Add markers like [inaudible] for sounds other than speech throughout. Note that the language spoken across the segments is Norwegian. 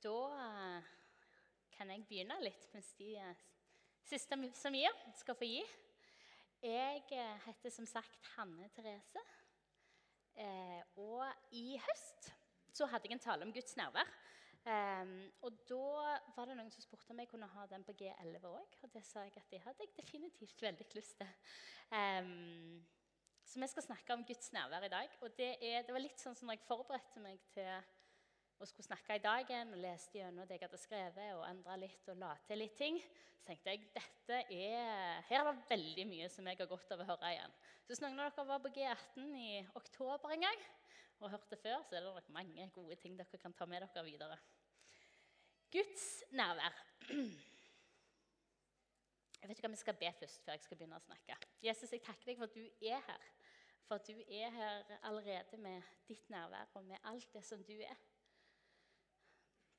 Da eh, kan jeg begynne litt mens de eh, siste som gir, skal få gi. Jeg eh, heter som sagt Hanne Therese. Og i høst så hadde jeg en tale om Guds nærvær. Um, og da var det noen som spurte om jeg kunne ha den på G11 òg. Og det sa jeg at det hadde jeg definitivt veldig lyst til. Um, så vi skal snakke om Guds nærvær i dag. Og det, er, det var litt sånn som når jeg forberedte meg til og skulle snakke i dag igjen og leste gjennom det jeg hadde skrevet, og endra litt og la til litt ting, så tenkte jeg dette er, her er det veldig mye som jeg har godt av å høre igjen. Så hvis noen av dere var på G18 i oktober en gang og hørte før, så er det nok mange gode ting dere kan ta med dere videre. Guds nærvær. Jeg vet ikke om jeg skal be først før jeg skal begynne å snakke. Jesus, jeg takker deg for at du er her. For at du er her allerede med ditt nærvær og med alt det som du er.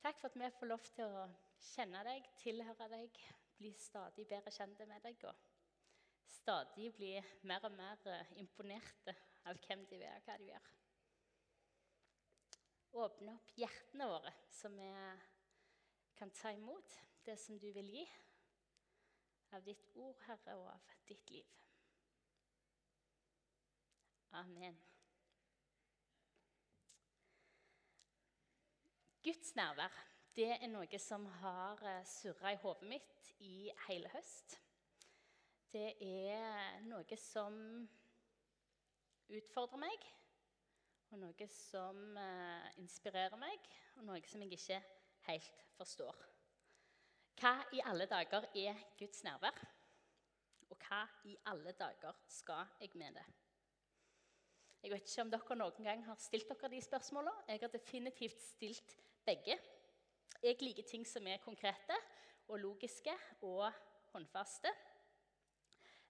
Takk for at vi får lov til å kjenne deg, tilhøre deg, bli stadig bedre kjent med deg og stadig bli mer og mer eh, imponerte av hvem de er, og hva de gjør. Åpne opp hjertene våre, så vi kan ta imot det som du vil gi av ditt ord, Herre, og av ditt liv. Amen. Guds nærvær det er noe som har eh, surra i hodet mitt i hele høst. Det er noe som utfordrer meg, og noe som uh, inspirerer meg, og noe som jeg ikke helt forstår. Hva i alle dager er Guds nærvær? Og hva i alle dager skal jeg med det? Jeg vet ikke om dere noen gang har stilt dere de spørsmålene. Jeg har definitivt stilt begge. Jeg liker ting som er konkrete og logiske og håndfaste.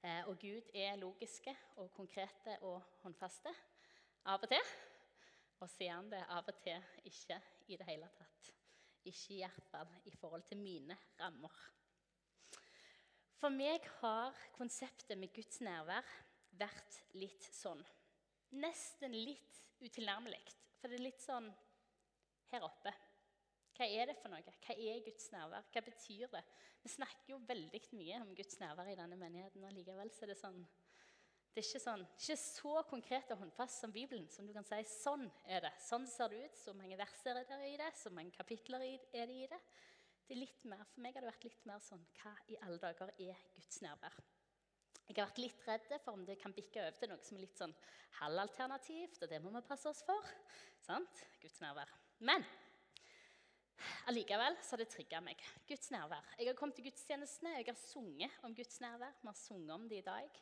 Eh, og Gud er logiske og konkrete og håndfaste av og til. Og så er han det av og til ikke i det hele tatt. Ikke i hvert fall i forhold til mine rammer. For meg har konseptet med Guds nærvær vært litt sånn nesten litt utilnærmelig. For det er litt sånn her oppe. Hva er det for noe? Hva er Guds nærvær? Hva betyr det? Vi snakker jo veldig mye om Guds nærvær i denne menigheten, og likevel så er det sånn det er ikke, sånn, ikke så konkret og håndfast som Bibelen. som du kan si, Sånn er det. Sånn ser det ut. Så mange verser er det i det. Så mange kapitler er det i det. Det er litt mer, For meg har det vært litt mer sånn Hva i alle dager er Guds nærvær? Jeg har vært litt redd for om det kan bikke over til noe som er litt sånn halvalternativt, og det må vi passe oss for. Sant? Guds nærvær. Men allikevel så har det trigga meg. Guds nærvær. Jeg har kommet til gudstjenestene, jeg har sunget om Guds nærvær. Vi har sunget om det i dag.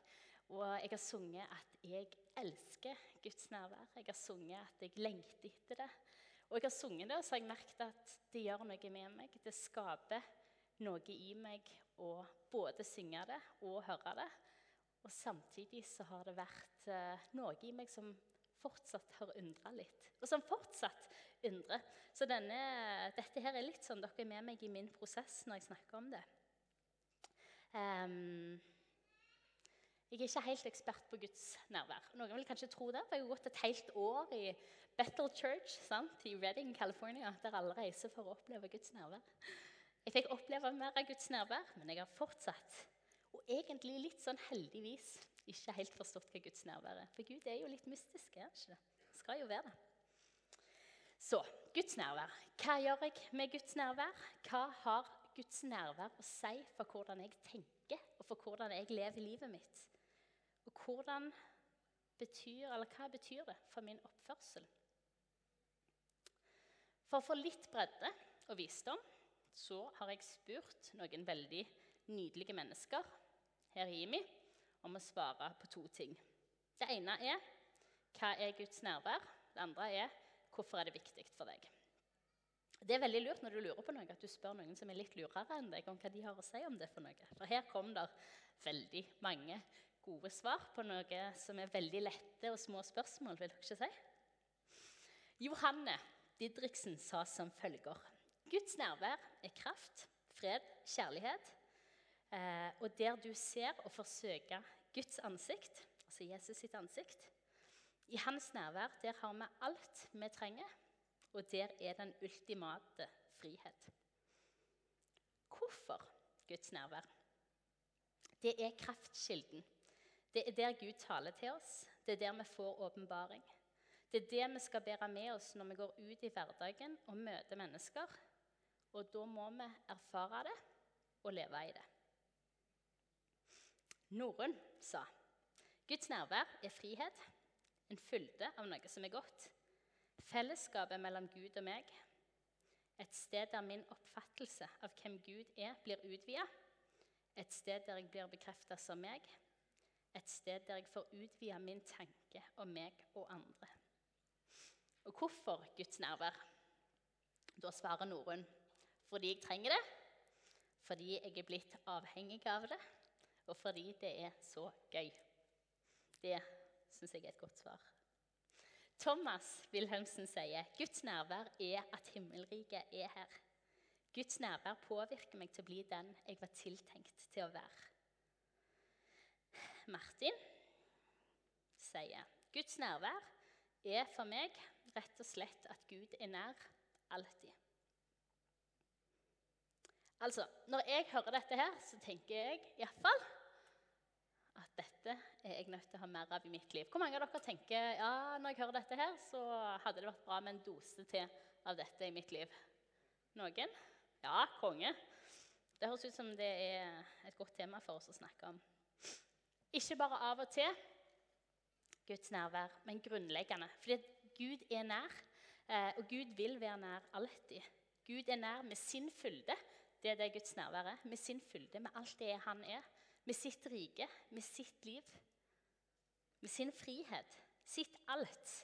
Og jeg har sunget at jeg elsker Guds nærvær. Jeg har sunget at jeg lengter etter det. Og jeg har sunget det, og så har jeg merket at det gjør noe med meg. Det skaper noe i meg å både synge det og høre det. Og samtidig så har det vært eh, noe i meg som fortsatt har undra litt. Og som fortsatt undrer. Så denne, dette her er litt sånn dere er med meg i min prosess når jeg snakker om det. Um, jeg er ikke helt ekspert på Guds nærvær. Noen vil kanskje tro det, for Jeg har gått et helt år i Battle Church sant, i Redding, California, der alle reiser for å oppleve Guds nærvær. Jeg fikk oppleve mer av Guds nærvær, men jeg har fortsatt, og egentlig litt sånn heldigvis, ikke helt forstått hva Guds nærvær er. For Gud er jo litt mystisk, er ikke det? Skal jo være det. Så Guds nærvær. Hva gjør jeg med Guds nærvær? Hva har Guds nærvær å si for hvordan jeg tenker, og for hvordan jeg lever livet mitt? Og hvordan betyr, eller hva betyr det for min oppførsel? For å få litt bredde og visdom så har jeg spurt noen veldig nydelige mennesker her i IMI om å svare på to ting. Det ene er hva er Guds nærvær? Det andre er hvorfor er det viktig for deg? Det er veldig lurt når du lurer på noe, at du spør noen som er litt lurere enn deg, om hva de har å si om det for noe. For her kom det veldig mange gode svar på noe som er veldig lette og små spørsmål, vil dere ikke si? Johanne Didriksen sa som følger Guds nærvær er kraft, fred, kjærlighet. Eh, og der du ser og forsøker Guds ansikt, altså Jesus sitt ansikt I hans nærvær der har vi alt vi trenger, og der er den ultimate frihet. Hvorfor Guds nærvær? Det er kraftkilden. Det er der Gud taler til oss. Det er der vi får åpenbaring. Det er det vi skal bære med oss når vi går ut i hverdagen og møter mennesker. Og da må vi erfare det og leve i det. Norun sa Guds nærvær er frihet, en fylde av noe som er godt. Fellesskapet mellom Gud og meg. Et sted der min oppfattelse av hvem Gud er, blir utvida. Et sted der jeg blir bekrefta som meg. Et sted der jeg får utvida min tanke om meg og andre. Og hvorfor Guds nærvær? Da svarer Norunn fordi jeg trenger det, fordi jeg er blitt avhengig av det, og fordi det er så gøy. Det syns jeg er et godt svar. Thomas Wilhelmsen sier Guds nærvær er at himmelriket er her. Guds nærvær påvirker meg til å bli den jeg var tiltenkt til å være. Martin sier Guds nærvær er for meg rett og slett at Gud er nær alltid. Altså, Når jeg hører dette her, så tenker jeg iallfall at dette er jeg nødt til å ha mer av i mitt liv. Hvor mange av dere tenker ja, når jeg hører dette her, så hadde det vært bra med en dose til av dette i mitt liv? Noen? Ja, konge. Det høres ut som det er et godt tema for oss å snakke om. Ikke bare av og til Guds nærvær, men grunnleggende. Fordi Gud er nær, eh, og Gud vil være nær alltid. Gud er nær med sin fylde. Det er det Guds nærvær er. Med sin fylde, med alt det han er med sitt rike, med sitt liv, med sin frihet, sitt alt.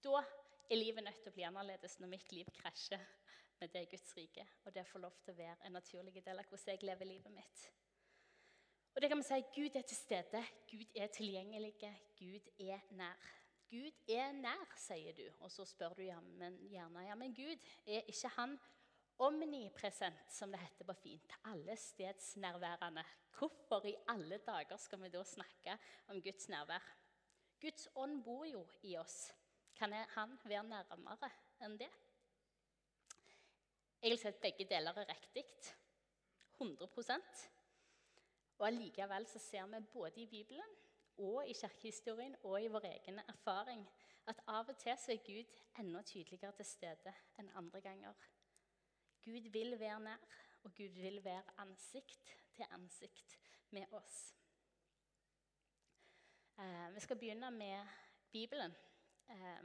Da er livet nødt til å bli annerledes når mitt liv krasjer med det Guds rike, og det får lov til å være en naturlig del av hvordan jeg lever livet mitt. Og det kan vi si, Gud er til stede, Gud er tilgjengelig, Gud er nær. Gud er nær, sier du, og så spør du gjerne ja, men Gud, er ikke han omnipresent, som det heter på fint. Allestedsnærværende. Hvorfor i alle dager skal vi da snakke om Guds nærvær? Guds ånd bor jo i oss. Kan han være nærmere enn det? Jeg vil si at begge deler er riktig. 100 Og Allikevel så ser vi både i Bibelen og i kirkehistorien og i vår egen erfaring at av og til så er Gud enda tydeligere til stede enn andre ganger. Gud vil være nær, og Gud vil være ansikt til ansikt med oss. Eh, vi skal begynne med Bibelen. Eh,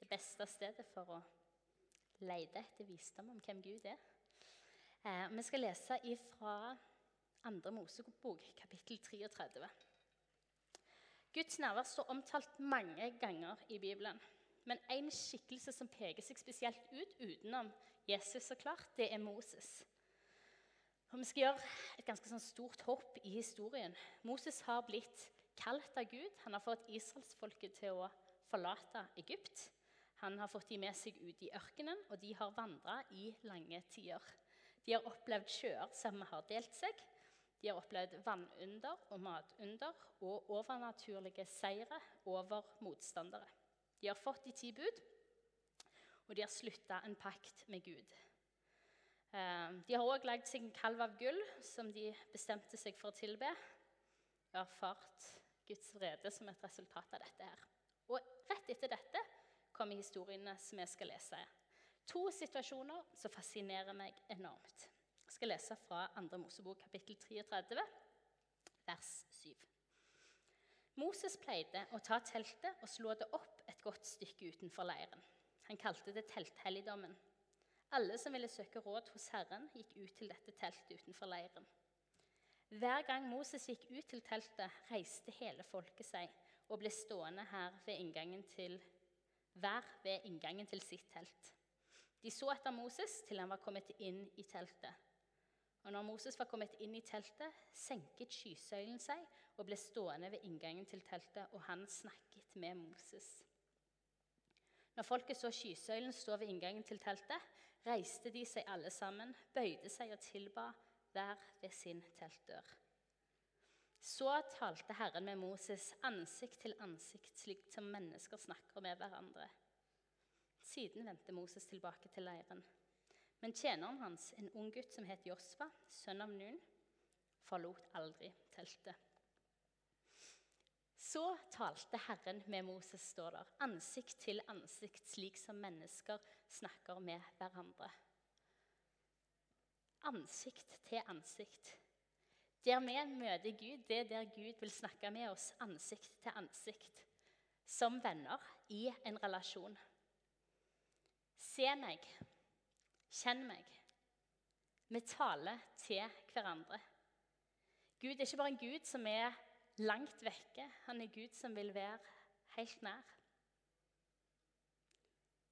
det beste stedet for å lete etter visdom om hvem Gud er. Eh, vi skal lese fra 2. Mosebok, kapittel 33. Guds nærvær står omtalt mange ganger i Bibelen. Men en skikkelse som peker seg spesielt ut utenom Jesus, så klart, det er Moses. Og Vi skal gjøre et ganske sånn stort hopp i historien. Moses har blitt kalt av Gud. Han har fått israelsfolket til å forlate Egypt. Han har fått de med seg ut i ørkenen, og de har vandra i lange tider. De har opplevd sjøer som har delt seg. De har opplevd vannunder og matunder og overnaturlige seire over motstandere. De har fått de ti bud, og de har slutta en pakt med Gud. Eh, de har òg lagd seg en kalv av gull som de bestemte seg for å tilbe. Har erfart Guds vrede som et resultat av dette. her. Og Rett etter dette kommer historiene som jeg skal lese. To situasjoner som fascinerer meg enormt. Jeg skal lese fra 2. Mosebok kapittel 33, vers 7. Moses pleide å ta teltet og slå det opp et godt stykke utenfor leiren. Han kalte det telthelligdommen. Alle som ville søke råd hos Herren, gikk ut til dette teltet utenfor leiren. Hver gang Moses gikk ut til teltet, reiste hele folket seg og ble stående her ved inngangen til, hver ved inngangen til sitt telt. De så etter Moses til han var kommet inn i teltet. Og når Moses var kommet inn i teltet, senket skysøylen seg og ble stående ved inngangen til teltet, og han snakket med Moses. Når folket så skysøylen stå ved inngangen til teltet, reiste de seg alle sammen, bøyde seg og tilba hver ved sin teltdør. Så talte Herren med Moses ansikt til ansikt, slik som mennesker snakker med hverandre. Siden vendte Moses tilbake til leiren. Men tjeneren hans, en ung gutt som het Josfa, sønn av Nun, forlot aldri teltet. Så talte Herren med Moses, står der, ansikt til ansikt, slik som mennesker snakker med hverandre. Ansikt til ansikt. Der vi møter Gud, det er der Gud vil snakke med oss ansikt til ansikt. Som venner i en relasjon. Se meg, kjenn meg. Vi taler til hverandre. Gud er ikke bare en Gud som er langt vekke. Han er Gud som vil være helt nær.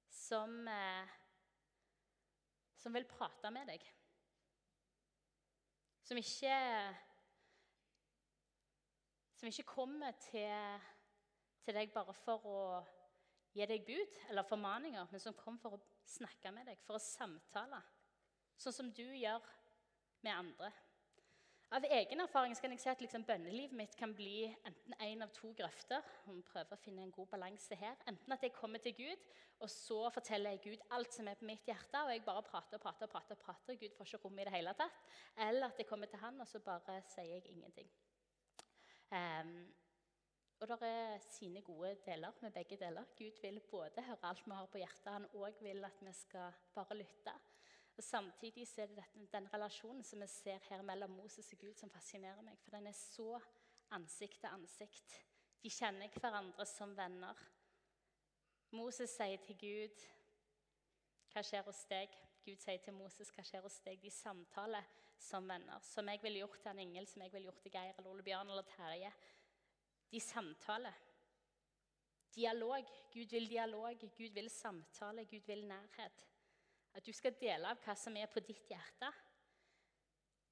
Som, eh, som vil prate med deg. Som ikke Som ikke kommer til, til deg bare for å gi deg bud eller formaninger, men som kommer for å snakke med deg, for å samtale. Sånn som du gjør med andre. Av egen erfaring kan jeg si at liksom bønnelivet mitt kan bli enten én av to grøfter. Vi prøver å finne en god balanse her. Enten at jeg kommer til Gud, og så forteller jeg Gud alt som er på mitt hjerte, og jeg bare prater og prater, og prater, prater, Gud får ikke rom i det hele tatt. Eller at jeg kommer til Han, og så bare sier jeg ingenting. Um, og det er sine gode deler med begge deler. Gud vil både høre alt vi har på hjertet, han òg vil at vi skal bare lytte. Og Samtidig er det dette, den relasjonen som vi ser her mellom Moses og Gud, som fascinerer meg. For den er så ansikt til ansikt. De kjenner hverandre som venner. Moses sier til Gud, 'Hva skjer hos deg?' Gud sier til Moses, 'Hva skjer hos deg?' De samtaler som venner. Som jeg ville gjort til en engel, som jeg ville gjort til Geir eller Ole Bjørn eller Terje. De samtaler. Dialog. Gud vil dialog. Gud vil samtale. Gud vil nærhet. At du skal dele av hva som er på ditt hjerte.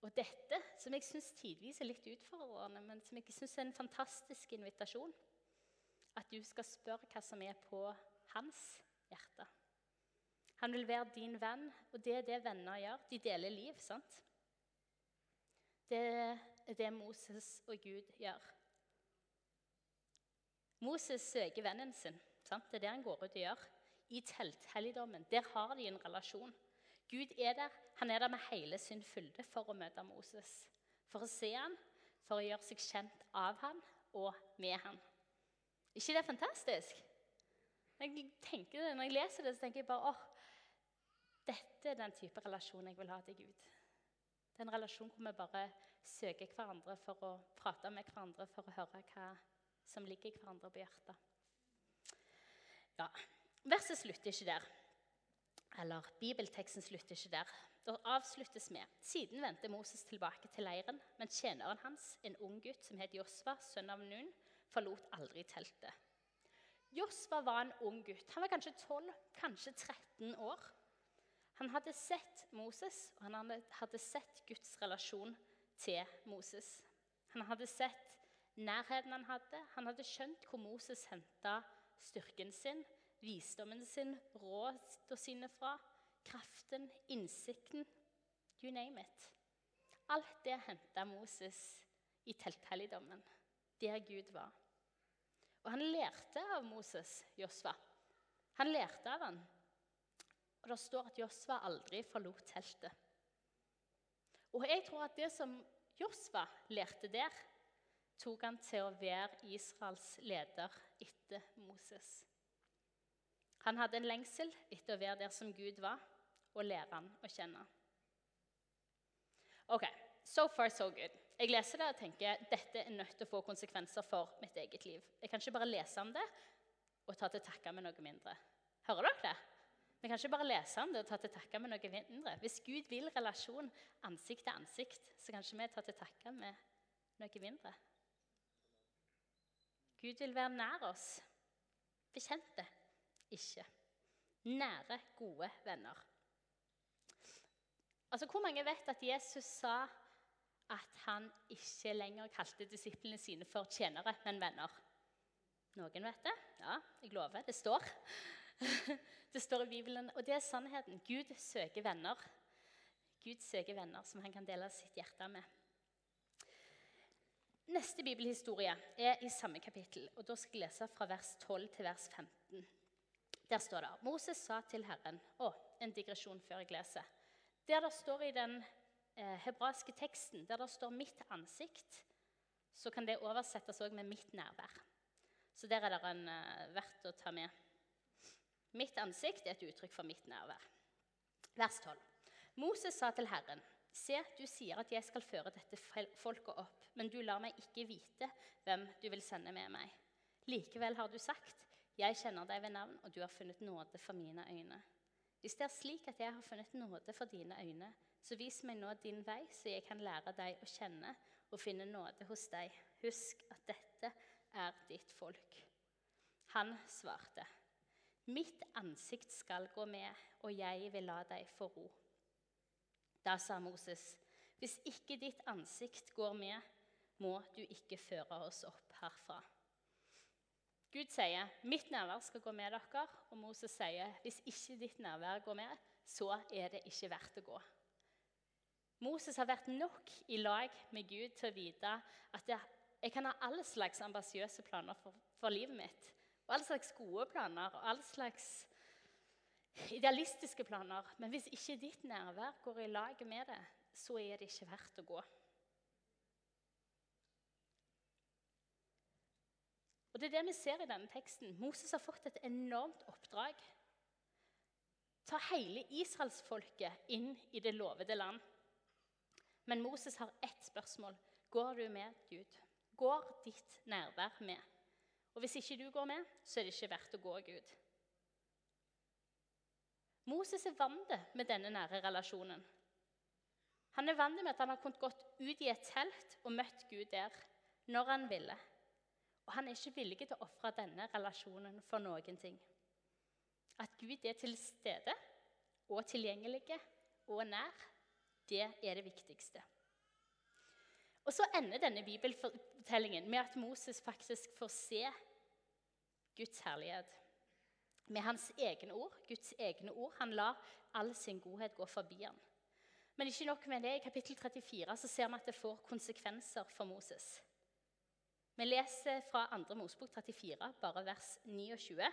Og dette, som jeg syns tidvis er litt utfordrende, men som jeg syns er en fantastisk invitasjon At du skal spørre hva som er på hans hjerte. Han vil være din venn, og det er det venner gjør. De deler liv, sant? Det er det Moses og Gud gjør. Moses søker vennen sin. Sant? Det er det han går ut og gjør i telthelligdommen. Der har de en relasjon. Gud er der. Han er der med hele sin fylde for å møte Moses. For å se ham, for å gjøre seg kjent av ham og med ham. ikke det er fantastisk? Jeg tenker det, når jeg leser det, så tenker jeg bare åh, dette er den type relasjon jeg vil ha til Gud. Det er en relasjon hvor vi bare søker hverandre for å prate med hverandre, for å høre hva som ligger hverandre på hjertet. Ja, Verset slutter ikke der. Eller bibelteksten slutter ikke der. Det avsluttes med Siden vendte Moses tilbake til leiren, men tjeneren hans, en ung gutt som het Josva, sønn av Nun, forlot aldri teltet. Josva var en ung gutt. Han var kanskje 12, kanskje 13 år. Han hadde sett Moses, og han hadde sett Guds relasjon til Moses. Han hadde sett nærheten han hadde. Han hadde skjønt hvor Moses henta styrken sin visdommen sin, rådene sine fra, kraften, innsikten You name it. Alt det henta Moses i telthelligdommen, der Gud var. Og han lærte av Moses, Josva. Han lærte av han. Og det står at Josva aldri forlot teltet. Og jeg tror at det som Josva lærte der, tok han til å være Israels leder etter Moses. Han hadde en lengsel etter å være der som Gud var, og lære han å kjenne. Ok, So far, so good. Jeg leser det og tenker dette er nødt til å få konsekvenser for mitt eget liv. Jeg kan ikke bare lese om det og ta til takke med noe mindre. Hører dere det? Vi kan ikke bare lese om det og ta til takke med noe mindre. Hvis Gud vil relasjon ansikt til ansikt, så kan ikke vi ta til takke med noe mindre. Gud vil være nær oss, bekjente ikke. Nære, gode venner. Altså, Hvor mange vet at Jesus sa at han ikke lenger kalte disiplene sine for tjenere, men venner? Noen vet det? Ja, jeg lover. Det står. [laughs] Det står i Bibelen, og det er sannheten. Gud søker venner. Gud søker venner som han kan dele sitt hjerte med. Neste bibelhistorie er i samme kapittel. og Da skal jeg lese fra vers 12 til vers 15. Der står det Moses sa til Herren Å, en digresjon før jeg leser. Der det står i den eh, hebraiske teksten, der det står 'mitt ansikt', så kan det oversettes òg med 'mitt nærvær'. Så der er det en eh, verdt å ta med. Mitt ansikt er et uttrykk for mitt nærvær. Vers 12. Moses sa til Herren, Se, du sier at jeg skal føre dette folket opp, men du lar meg ikke vite hvem du vil sende med meg. Likevel har du sagt, jeg kjenner deg ved navn, og du har funnet nåde for mine øyne. Hvis det er slik at jeg har funnet nåde for dine øyne, så vis meg nå din vei, så jeg kan lære deg å kjenne og finne nåde hos deg. Husk at dette er ditt folk. Han svarte, Mitt ansikt skal gå med, og jeg vil la deg få ro. Da sa Moses, Hvis ikke ditt ansikt går med, må du ikke føre oss opp herfra. Gud sier, 'Mitt nærvær skal gå med dere.' Og Moses sier, 'Hvis ikke ditt nærvær går med, så er det ikke verdt å gå.' Moses har vært nok i lag med Gud til å vite at jeg kan ha alle slags ambisiøse planer for, for, livet mitt. Og alle slags gode planer og alle slags idealistiske planer. Men hvis ikke ditt nærvær går i lag med det, så er det ikke verdt å gå. Det er det vi ser i denne teksten. Moses har fått et enormt oppdrag. Ta hele israelsfolket inn i det lovede land. Men Moses har ett spørsmål. Går du med, Gud? Går ditt nærvær med? Og Hvis ikke du går med, så er det ikke verdt å gå, Gud. Moses er vant med denne nære relasjonen. Han er vant med at han har kunnet gått ut i et telt og møtt Gud der når han ville. Og han er ikke villig til å ofre denne relasjonen for noen ting. At Gud er til stede og tilgjengelig og nær, det er det viktigste. Og Så ender denne bibelfortellingen med at Moses faktisk får se Guds herlighet. Med hans egne ord, Guds egne ord. Han lar all sin godhet gå forbi ham. Men ikke nok med det. I kapittel 34 så ser vi at det får konsekvenser for Moses. Vi leser fra 2. Mosebok 34, bare vers 29.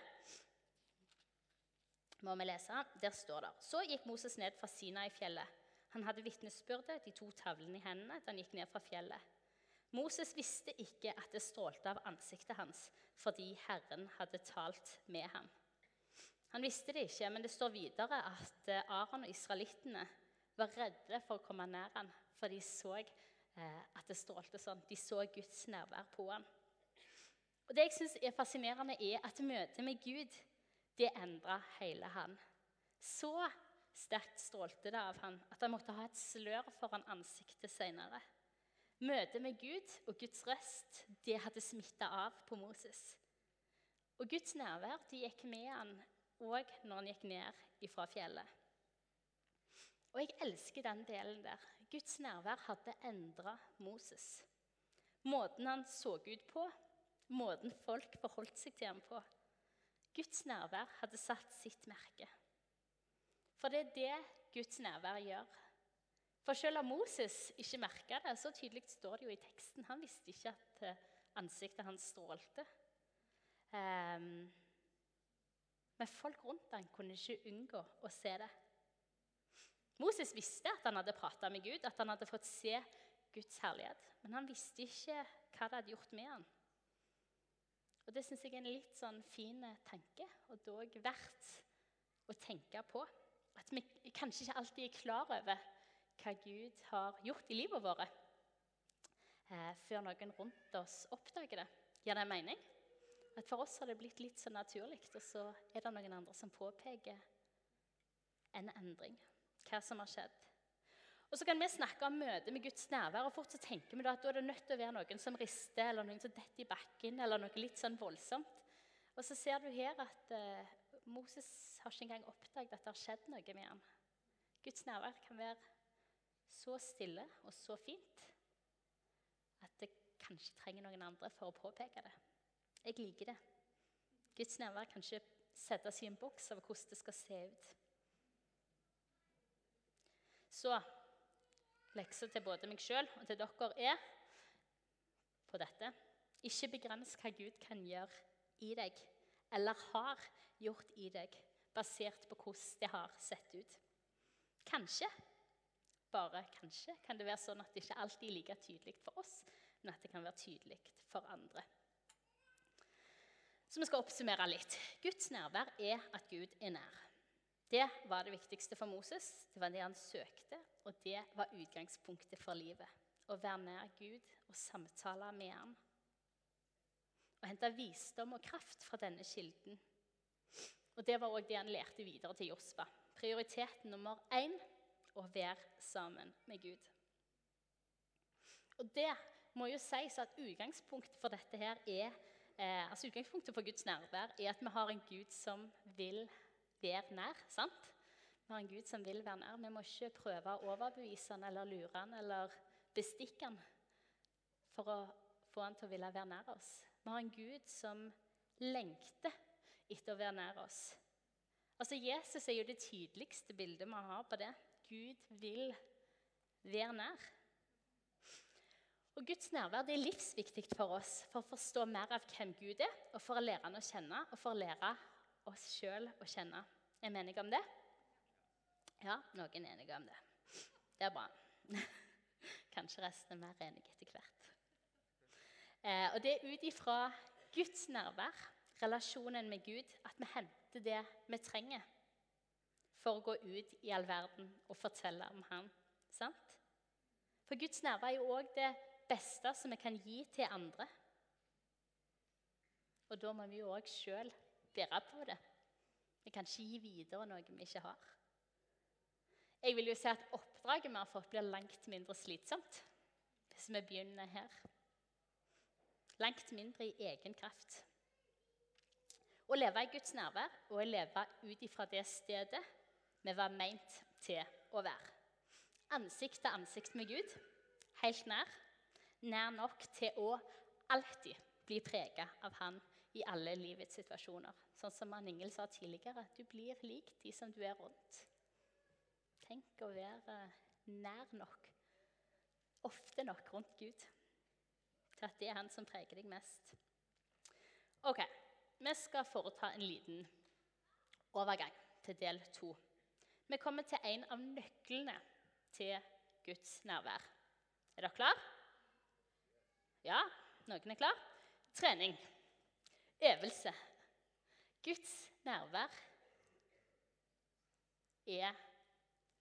Må vi lese. Der står det Så gikk Moses ned fra Sinai-fjellet. Han hadde vitnesbyrdet, de to tavlene i hendene, da han gikk ned fra fjellet. Moses visste ikke at det strålte av ansiktet hans fordi Herren hadde talt med ham. Han visste det ikke, men det står videre at Aron og israelittene var redde for å komme nær ham, for de så at det strålte sånn. De så Guds nærvær på ham. Og Det jeg syns er fascinerende, er at møtet med Gud det endra hele han. Så sterkt strålte det av han at han måtte ha et slør foran ansiktet senere. Møtet med Gud og Guds røst det hadde smitta av på Moses. Og Guds nærvær de gikk med han òg når han gikk ned ifra fjellet. Og jeg elsker den delen der. Guds nærvær hadde endra Moses. Måten han så ut på, måten folk forholdt seg til ham på. Guds nærvær hadde satt sitt merke. For det er det Guds nærvær gjør. For selv om Moses ikke merka det, så tydelig står det jo i teksten. Han visste ikke at eh, ansiktet hans strålte. Um, men folk rundt ham kunne ikke unngå å se det. Moses visste at han hadde prata med Gud, at han hadde fått se Guds herlighet. Men han visste ikke hva det hadde gjort med han. Og Det syns jeg er en litt sånn fin tanke, og dog verdt å tenke på. At vi kanskje ikke alltid er klar over hva Gud har gjort i livet vårt, eh, før noen rundt oss oppdager det. Gir det mening? At For oss har det blitt litt så naturlig, og så er det noen andre som påpeker en endring hva som har skjedd. Og Så kan vi snakke om møtet med Guds nærvær, og fort så tenker vi da at da er det nødt til å være noen som rister, eller noen som detter i bakken, eller noe litt sånn voldsomt. Og så ser du her at uh, Moses har ikke engang oppdaget at det har skjedd noe med ham. Guds nærvær kan være så stille og så fint at det kanskje trenger noen andre for å påpeke det. Jeg liker det. Guds nærvær kan ikke settes i en boks over hvordan det skal se ut. Så leksa til både meg sjøl og til dere er på dette ikke begrens hva Gud kan gjøre i deg, eller har gjort i deg, basert på hvordan det har sett ut. Kanskje bare kanskje kan det være sånn at det ikke alltid er like tydelig for oss, men at det kan være tydelig for andre. Så vi skal oppsummere litt. Guds nærvær er at Gud er nær. Det var det viktigste for Moses. Det var det han søkte, og det var utgangspunktet for livet. Å være nær Gud og samtale med ham. Å hente visdom og kraft fra denne kilden. Og Det var òg det han lærte videre til Josfa. Prioritet nummer én å være sammen med Gud. Og Det må jo sies at utgangspunktet for dette her er eh, altså Utgangspunktet for Guds nærvær er at vi har en Gud som vil være nær. sant? Vi har en Gud som vil være nær. Vi må ikke prøve å overbevise han eller lure han eller bestikke han for å få han til å ville være nær oss. Vi har en Gud som lengter etter å være nær oss. Altså Jesus er jo det tydeligste bildet vi har på det. Gud vil være nær. Og Guds nærvær det er livsviktig for oss for å forstå mer av hvem Gud er, og for å lære han å kjenne, og for å lære oss sjøl å kjenne. Er vi enige om det? Ja, noen er enige om det. Det er bra. [laughs] Kanskje resten er mer enige etter hvert. Eh, og det er ut ifra Guds nærvær, relasjonen med Gud, at vi henter det vi trenger for å gå ut i all verden og fortelle om Han. Sant? For Guds nærvær er jo òg det beste som vi kan gi til andre. Og da må vi jo òg sjøl bære på det. Vi kan ikke gi videre noe vi ikke har. Jeg vil jo si at oppdraget vi har fått, blir langt mindre slitsomt hvis vi begynner her. Langt mindre i egen kraft. Å leve i Guds nærvær og å leve ut ifra det stedet vi var meint til å være. Ansikt til ansikt med Gud, helt nær nær nok til å alltid bli prega av Han i alle livets situasjoner. Sånn som Ann Ingel sa tidligere, du blir lik de som du er rundt. Tenk å være nær nok, ofte nok rundt Gud, til at det er Han som preger deg mest. Ok, vi skal foreta en liten overgang til del to. Vi kommer til en av nøklene til Guds nærvær. Er dere klare? Ja, noen er klar? Trening. Øvelse. Guds nærvær er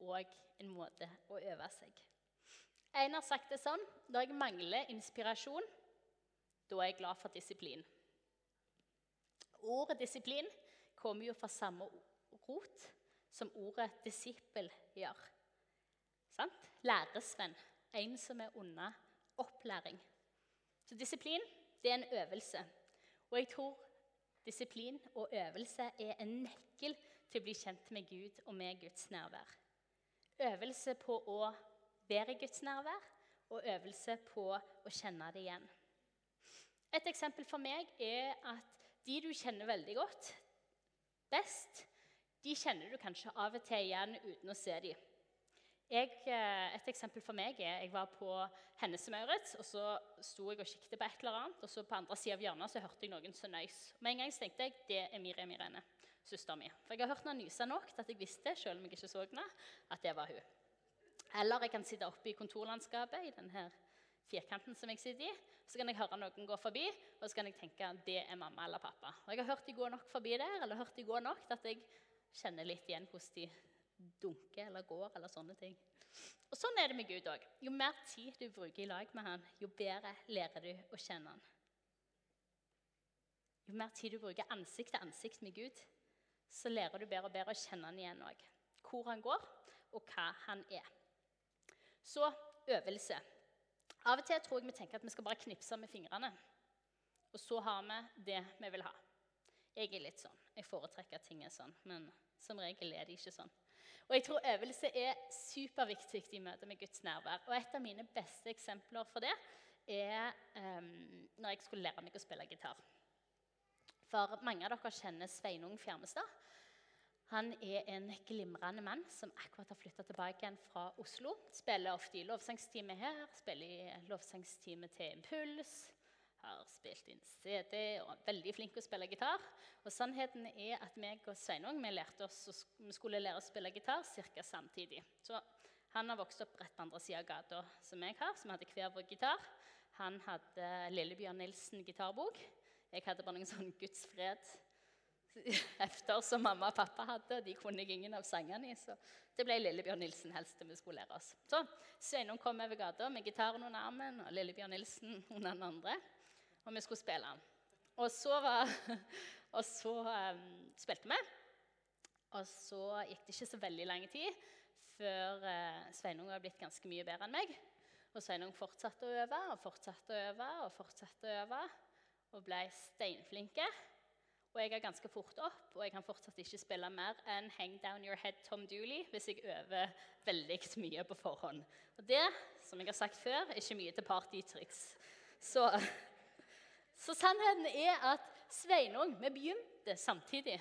òg en måte å øve seg. En har sagt det sånn når jeg mangler inspirasjon, da er jeg glad for disiplin. Ordet disiplin kommer jo fra samme rot som ordet disippel gjør. Sant? Læresvenn. En som er under opplæring. Så disiplin det er en øvelse. Og jeg tror disiplin og øvelse er en nøkkel til å bli kjent med Gud og med Guds nærvær. Øvelse på å være i Guds nærvær og øvelse på å kjenne det igjen. Et eksempel for meg er at de du kjenner veldig godt, best, de kjenner du kanskje av og til igjen uten å se dem. Jeg, eh, et eksempel for meg er jeg var på Hennes Maurits, og så sto jeg og kikket på et eller annet, og så på andre siden av hjørnet så hørte jeg noen som nøys. Med en gang så tenkte jeg det er Miriam Irene, søsteren min. For jeg har hørt henne nyse nok til at jeg visste, selv om jeg ikke så henne, at det var hun. Eller jeg kan sitte oppe i kontorlandskapet i denne firkanten som jeg sitter i. Så kan jeg høre noen gå forbi, og så kan jeg tenke det er mamma eller pappa. Og jeg har hørt de gå nok forbi der, eller hørt de gå nok til at jeg kjenner litt igjen hvordan de dunker eller går eller sånne ting. Og Sånn er det med Gud òg. Jo mer tid du bruker i lag med han, jo bedre lærer du å kjenne han. Jo mer tid du bruker ansikt til ansikt med Gud, så lærer du bedre og bedre å kjenne han igjen òg. Hvor han går, og hva han er. Så øvelse. Av og til tror jeg vi tenker at vi skal bare knipse med fingrene. Og så har vi det vi vil ha. Jeg er litt sånn. Jeg foretrekker ting er sånn, men som regel er det ikke sånn. Og jeg tror øvelse er superviktig i møte med Guds nærvær. Og et av mine beste eksempler for det er um, når jeg skulle lære meg å spille gitar. For mange av dere kjenner Sveinung Fjermestad. Han er en glimrende mann som akkurat har flytta tilbake igjen fra Oslo. Spiller ofte i lovsangsteamet her, spiller i lovsangsteamet til Impuls har spilt inn CD og er veldig flink til å spille gitar. Og sannheten er at meg og Sveinung vi, lærte oss, vi skulle lære å spille gitar ca. samtidig. Så Han har vokst opp rett på andre sida av gata som jeg har, som hadde hver vår gitar. Han hadde Lillebjørn Nilsen gitarbok. Jeg hadde bare noen sånn Guds fred-hefter [laughs] som mamma og pappa hadde. og De kunne jeg ingen av sangene i, så det ble Lillebjørn Nilsen helst det vi skulle lære oss. Så Sveinung kom over gata med gitaren under armen og Lillebjørn Nilsen under den andre, og vi skulle spille. Og så, var, [laughs] og så um, spilte vi. Og så gikk det ikke så veldig lang tid før uh, Sveinung var blitt ganske mye bedre enn meg. Og Sveinung fortsatte å øve og fortsatte å øve og fortsatte å øve. Og ble steinflinke. Og jeg er ganske fort opp, og jeg kan fortsatt ikke spille mer enn 'Hang Down Your Head Tom Dooley' hvis jeg øver veldig [laughs] mye på forhånd. Og det, som jeg har sagt før, er ikke mye til partytriks. Så, [laughs] så sannheten er at Sveinung Vi begynte samtidig,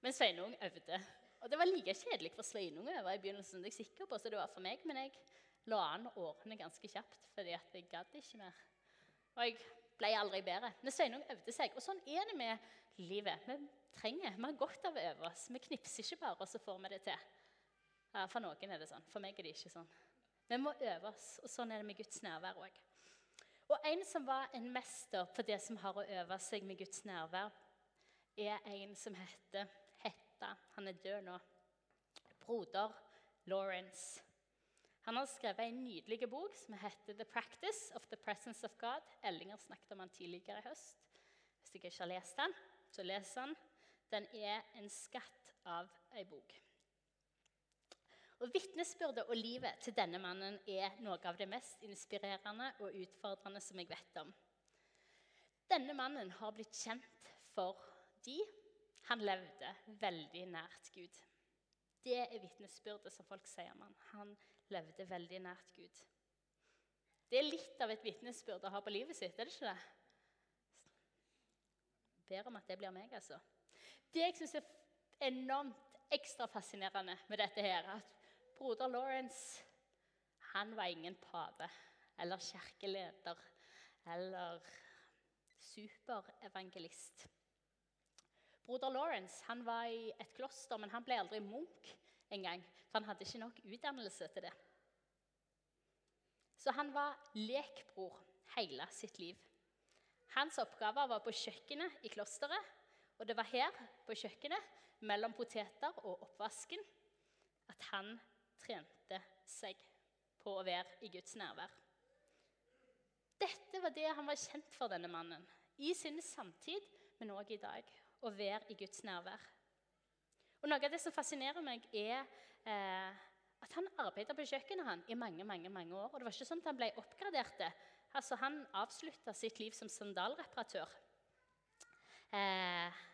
men Sveinung øvde. Og det var like kjedelig for Sveinung å øve i begynnelsen, det er jeg sikker på, så det var for meg. Men jeg la an årene ganske kjapt fordi jeg gadd ikke mer. Og jeg ble aldri bedre. Men Sveinung øvde seg. Og sånn er det med livet. Vi trenger, vi har godt av å øve oss. Vi knipser ikke bare, og så får vi det til. For noen er det sånn. For meg er det ikke sånn. Vi må øve oss, og sånn er det med Guds nærvær òg. Og en som var en mester på det som har å øve seg med Guds nærvær, er en som heter Hetta. Han er død nå. Broder Lawrence. Han har skrevet en nydelig bok som heter 'The Practice of the Presence of God'. Ellinger snakket om den tidligere i høst. Hvis jeg ikke har lest den, så les den. Den er en skatt av ei bok. Og Vitnesbyrdet og livet til denne mannen er noe av det mest inspirerende og utfordrende som jeg vet om. Denne mannen har blitt kjent fordi han levde veldig nært Gud. Det er vitnesbyrdet som folk sier om han. Han levde veldig nært Gud. Det er litt av et vitnesbyrd å ha på livet sitt, er det ikke det? Ber om at det blir meg, altså. Det jeg syns er enormt ekstra fascinerende med dette her, at broder Lawrence han var ingen pave eller kirkeleder eller superevangelist. Broder Lawrence han var i et kloster, men han ble aldri munk engang. For han hadde ikke nok utdannelse til det. Så han var lekbror hele sitt liv. Hans oppgave var på kjøkkenet i klosteret. Og det var her, på kjøkkenet, mellom poteter og oppvasken, at han trente seg på å være i Guds nærvær. Dette var det han var kjent for, denne mannen. I sin samtid, men òg i dag. Å være i Guds nærvær. Og Noe av det som fascinerer meg, er eh, at han arbeidet på kjøkkenet han i mange mange, mange år. Og det var ikke sånn at han ble oppgradert. Altså, han avslutta sitt liv som sandalreparatør. Eh,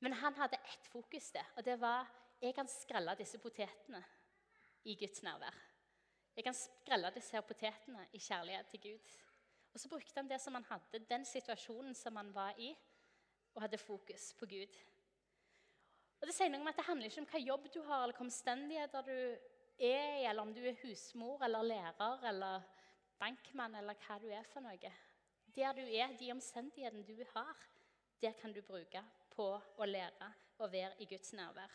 men han hadde ett fokus, det, og det var jeg kan skrelle disse potetene i Guds nærvær. Jeg kan skrelle disse potetene i kjærlighet til Gud. Og så brukte han det som han hadde, den situasjonen som han var i, og hadde fokus på Gud. Og Det sier noe om at det handler ikke om hva jobb du har, eller hva omstendigheter du er i, eller om du er husmor eller lærer eller bankmann eller hva du er for noe. Der du er, de omstendighetene du har, der kan du bruke på å lære å være i Guds nærvær.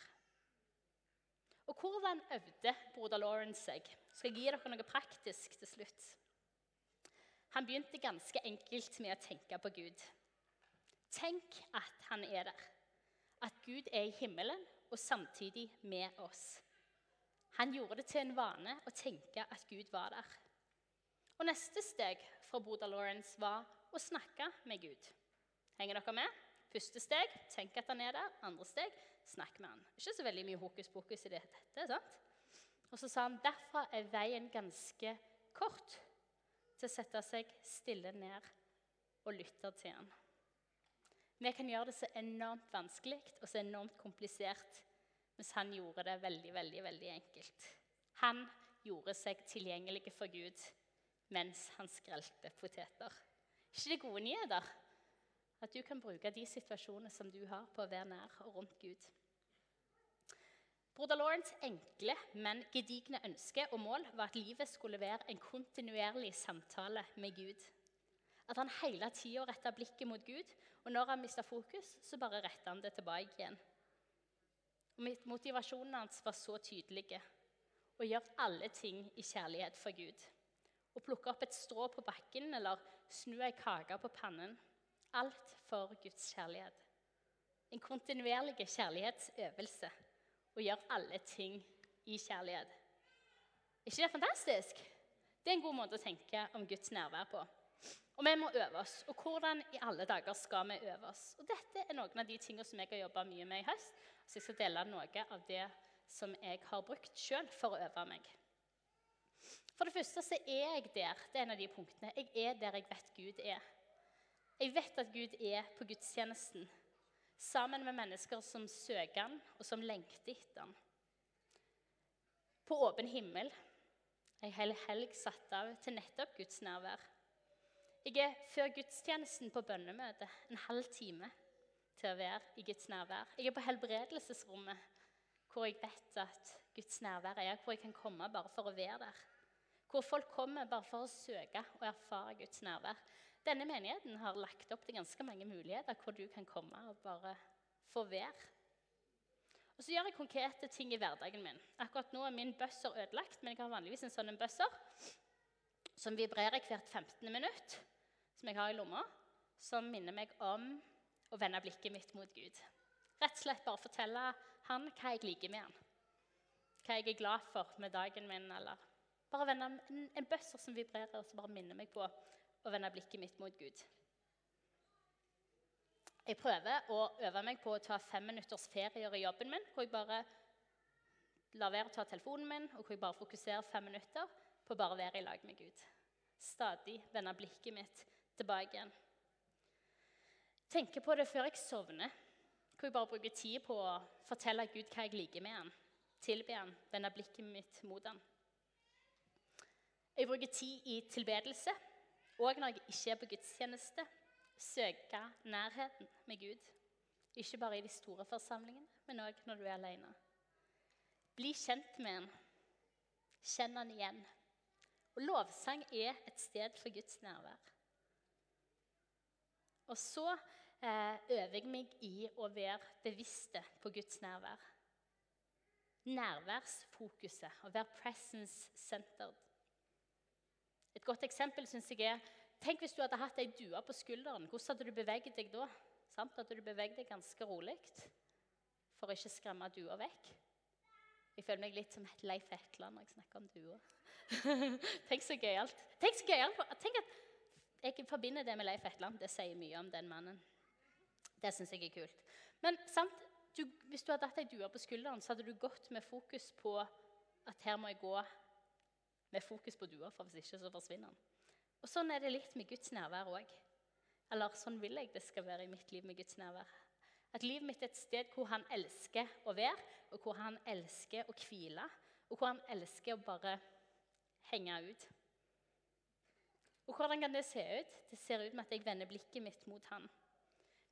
Og hvordan øvde broder Lawrence seg? Skal jeg gi dere noe praktisk til slutt? Han begynte ganske enkelt med å tenke på Gud. Tenk at han er der at Gud er i himmelen og samtidig med oss. Han gjorde det til en vane å tenke at Gud var der. Og Neste steg fra Broder Lawrence var å snakke med Gud. Henger dere med? Første steg tenk at han er der. Andre steg snakk med han. Ikke så veldig mye hokus pokus i dette. sant? Og så sa han derfra er veien ganske kort til å sette seg stille ned og lytte til han. Vi kan gjøre det så enormt vanskelig og så enormt komplisert, mens han gjorde det veldig, veldig, veldig enkelt. Han gjorde seg tilgjengelig for Gud mens han skrelte poteter. ikke det gode nyheter? At du kan bruke de situasjonene som du har, på å være nær og rundt Gud. Broder Lawrence' enkle, men gedigne ønske og mål var at livet skulle være en kontinuerlig samtale med Gud. At han hele tida retta blikket mot Gud, og når han mista fokus, så bare retta han det tilbake igjen. Og Motivasjonen hans var så tydelig. Å gjøre alle ting i kjærlighet for Gud. Å plukke opp et strå på bakken eller snu ei kake på pannen. Alt for Guds kjærlighet. En kontinuerlig kjærlighetsøvelse. Å gjøre alle ting i kjærlighet. Er ikke det fantastisk? Det er en god måte å tenke om Guds nærvær på. Og vi må øve oss. Og hvordan i alle dager skal vi øve oss? Og Dette er noen av de tingene som jeg har jobba mye med i høst. Så jeg skal dele noe av det som jeg har brukt sjøl for å øve meg. For det første så er jeg der. Det er en av de punktene. Jeg er der jeg vet Gud er. Jeg vet at Gud er på gudstjenesten sammen med mennesker som søker han, og som lengter etter han. På åpen himmel. Ei hel helg satt av til nettopp Guds nærvær. Jeg er før gudstjenesten på bønnemøte en halv time til å være i Guds nærvær. Jeg er på helbredelsesrommet, hvor jeg vet at Guds nærvær er, hvor jeg kan komme bare for å være der. Hvor folk kommer bare for å søke og erfare Guds nærvær. Denne menigheten har lagt opp til ganske mange muligheter hvor du kan komme og bare få være. Og så gjør jeg konkrete ting i hverdagen min. Akkurat nå er min buzzer ødelagt, men jeg har vanligvis en sånn buzzer som vibrerer hvert 15. minutt som jeg har i lomma, som minner meg om å vende blikket mitt mot Gud. Rett og slett bare fortelle han hva jeg liker med han. Hva jeg er glad for med dagen min. eller Bare vende en, en bøsser som vibrerer, og som bare minner meg på å vende blikket mitt mot Gud. Jeg prøver å øve meg på å ta fem minutters ferier i jobben min. Hvor jeg bare lar være å ta telefonen min, og hvor jeg bare fokuserer fem minutter på å bare være i lag med Gud. Stadig vende blikket mitt tilbake igjen. Tenker på det før jeg sovner. Hvor jeg bare bruker tid på å fortelle Gud hva jeg liker med han. Tilbe han, vende blikket mitt mot han. Jeg bruker tid i tilbedelse, òg når jeg ikke er på gudstjeneste. Søke nærheten med Gud. Ikke bare i de store forsamlingene, men òg når du er alene. Bli kjent med han. Kjenn han igjen. Og lovsang er et sted for Guds nærvær. Og så eh, øver jeg meg i å være bevisste på Guds nærvær. Nærværsfokuset, å være presence-centered. Et godt eksempel synes jeg er Tenk hvis du hadde hatt ei due på skulderen. Hvordan hadde du beveget deg da? Sant? Hadde du beveget deg ganske rolig for å ikke skremme dua vekk? Jeg føler meg litt som Leif Hetland når jeg snakker om duer. [laughs] Tenk så gøyalt. Tenk så gøyalt. Tenk at jeg forbinder det med Leif Etland. Det sier mye om den mannen. Det syns jeg er kult. Men sant, du, hvis du hadde hatt ei due på skulderen, så hadde du gått med fokus på at her må jeg gå med fokus på dua, for hvis ikke så forsvinner den. Og Sånn er det litt med Guds nærvær òg. Eller sånn vil jeg det skal være i mitt liv med Guds nærvær. At livet mitt er et sted hvor han elsker å være, og hvor han elsker å hvile, og hvor han elsker å bare henge ut. Og hvordan kan det se ut? Det ser ut med at jeg vender blikket mitt mot han.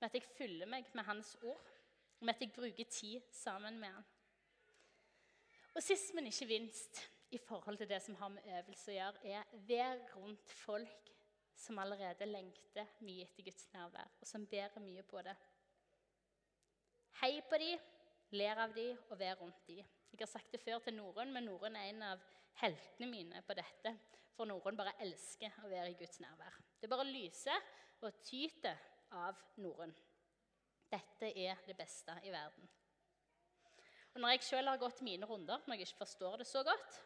Med at jeg fyller meg med hans ord, og med at jeg bruker tid sammen med han. Og sist, men ikke minst, i forhold til det som har med øvelse å gjøre, er vær rundt folk som allerede lengter mye etter Guds nærvær, og som bærer mye på det. Hei på dem, ler av dem og vær rundt dem. Jeg har sagt det før til Norunn, men Norunn er en av heltene mine på dette. For Norunn bare elsker å være i Guds nærvær. Det bare lyser og tyter av Norunn. Dette er det beste i verden. Og Når jeg sjøl har gått mine runder, når jeg ikke forstår det så godt,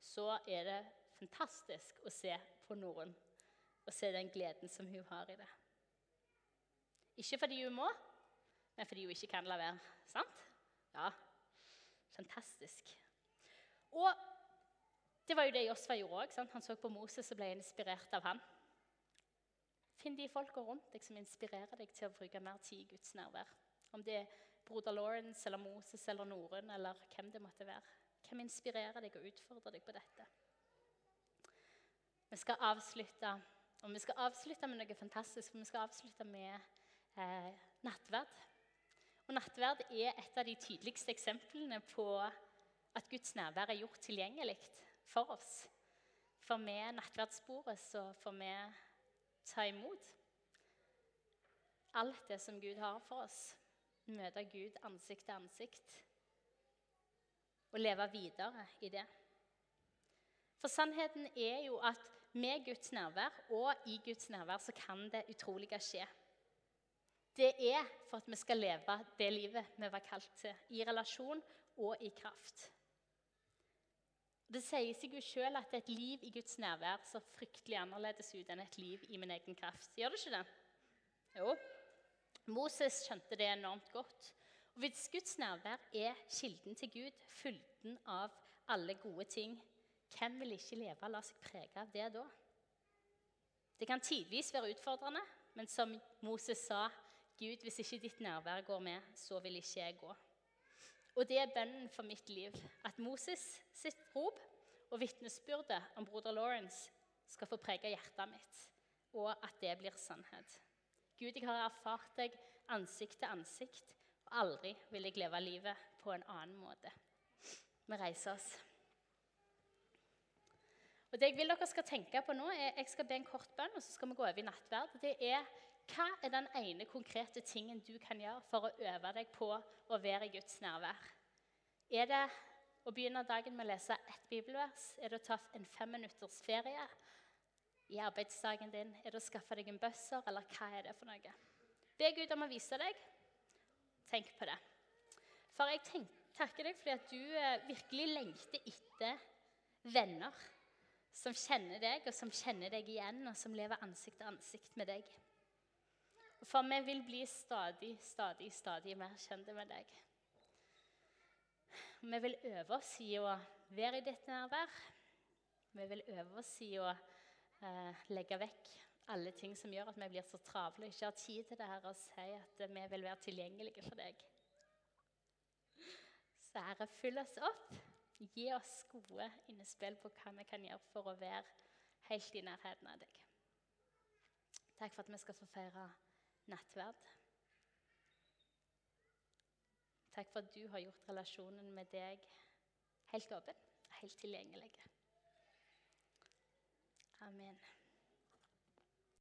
så er det fantastisk å se på Norunn og se den gleden som hun har i det. Ikke fordi hun må, men fordi hun ikke kan la være. Sant? Ja, fantastisk. Og det var jo det Josfa gjorde òg. Han så på Moses og ble inspirert av han. Finn de folka rundt deg som inspirerer deg til å bruke mer tid i Guds nærvær. Om det er broder Lawrence eller Moses eller Norun eller hvem det måtte være. Hvem inspirerer deg og utfordrer deg på dette? Vi skal avslutte og vi skal avslutte med noe fantastisk. for Vi skal avslutte med eh, nattverd. Og Nattverd er et av de tydeligste eksemplene på at Guds nærvær er gjort tilgjengelig for oss. For med nattverdsbordet så får vi ta imot alt det som Gud har for oss. Møte Gud ansikt til ansikt. Og leve videre i det. For sannheten er jo at med Guds nærvær og i Guds nærvær så kan det utrolige skje. Det er for at vi skal leve det livet vi var kalt til, i relasjon og i kraft. Det sier seg jo sjøl at et liv i Guds nærvær ser fryktelig annerledes ut enn et liv i min egen kraft. Gjør det ikke det? Jo. Moses skjønte det enormt godt. Hvis Guds nærvær er kilden til Gud, fylden av alle gode ting, hvem vil ikke leve og la seg prege av det da? Det kan tidvis være utfordrende, men som Moses sa, Gud, hvis ikke ditt nærvær går med, så vil ikke jeg gå. Og det er bønnen for mitt liv. At Moses sitt rop og vitnesbyrdet om broder Lawrence skal få prege hjertet mitt, og at det blir sannhet. Gud, jeg har erfart deg ansikt til ansikt, aldri vil jeg leve livet på en annen måte. Vi reiser oss. Og det Jeg vil dere skal tenke på nå, er, jeg skal be en kort bønn, og så skal vi gå over i nattverd. Det er hva er den ene konkrete tingen du kan gjøre for å øve deg på å være i Guds nærvær? Er det å begynne dagen med å lese ett bibelvers? Er det å ta en femminutters ferie i arbeidsdagen din? Er det å skaffe deg en bøsser, eller hva er det for noe? Be Gud om å vise deg. Tenk på det. For jeg tenk, takker deg fordi at du eh, virkelig lengter etter venner som kjenner deg, og som kjenner deg igjen, og som lever ansikt til ansikt med deg. For vi vil bli stadig, stadig, stadig mer kjente med deg. Vi vil øve oss i å være i ditt nærvær. Vi vil øve oss i å eh, legge vekk alle ting som gjør at vi blir så travle og ikke har tid til det her, og si at vi vil være tilgjengelige for deg. Så Herre, fyll oss opp. Gi oss gode innespill på hva vi kan gjøre for å være helt i nærheten av deg. Takk for at vi skal få feire nattverd. Takk for at du har gjort relasjonen med deg helt åpen, helt tilgjengelig. Amen.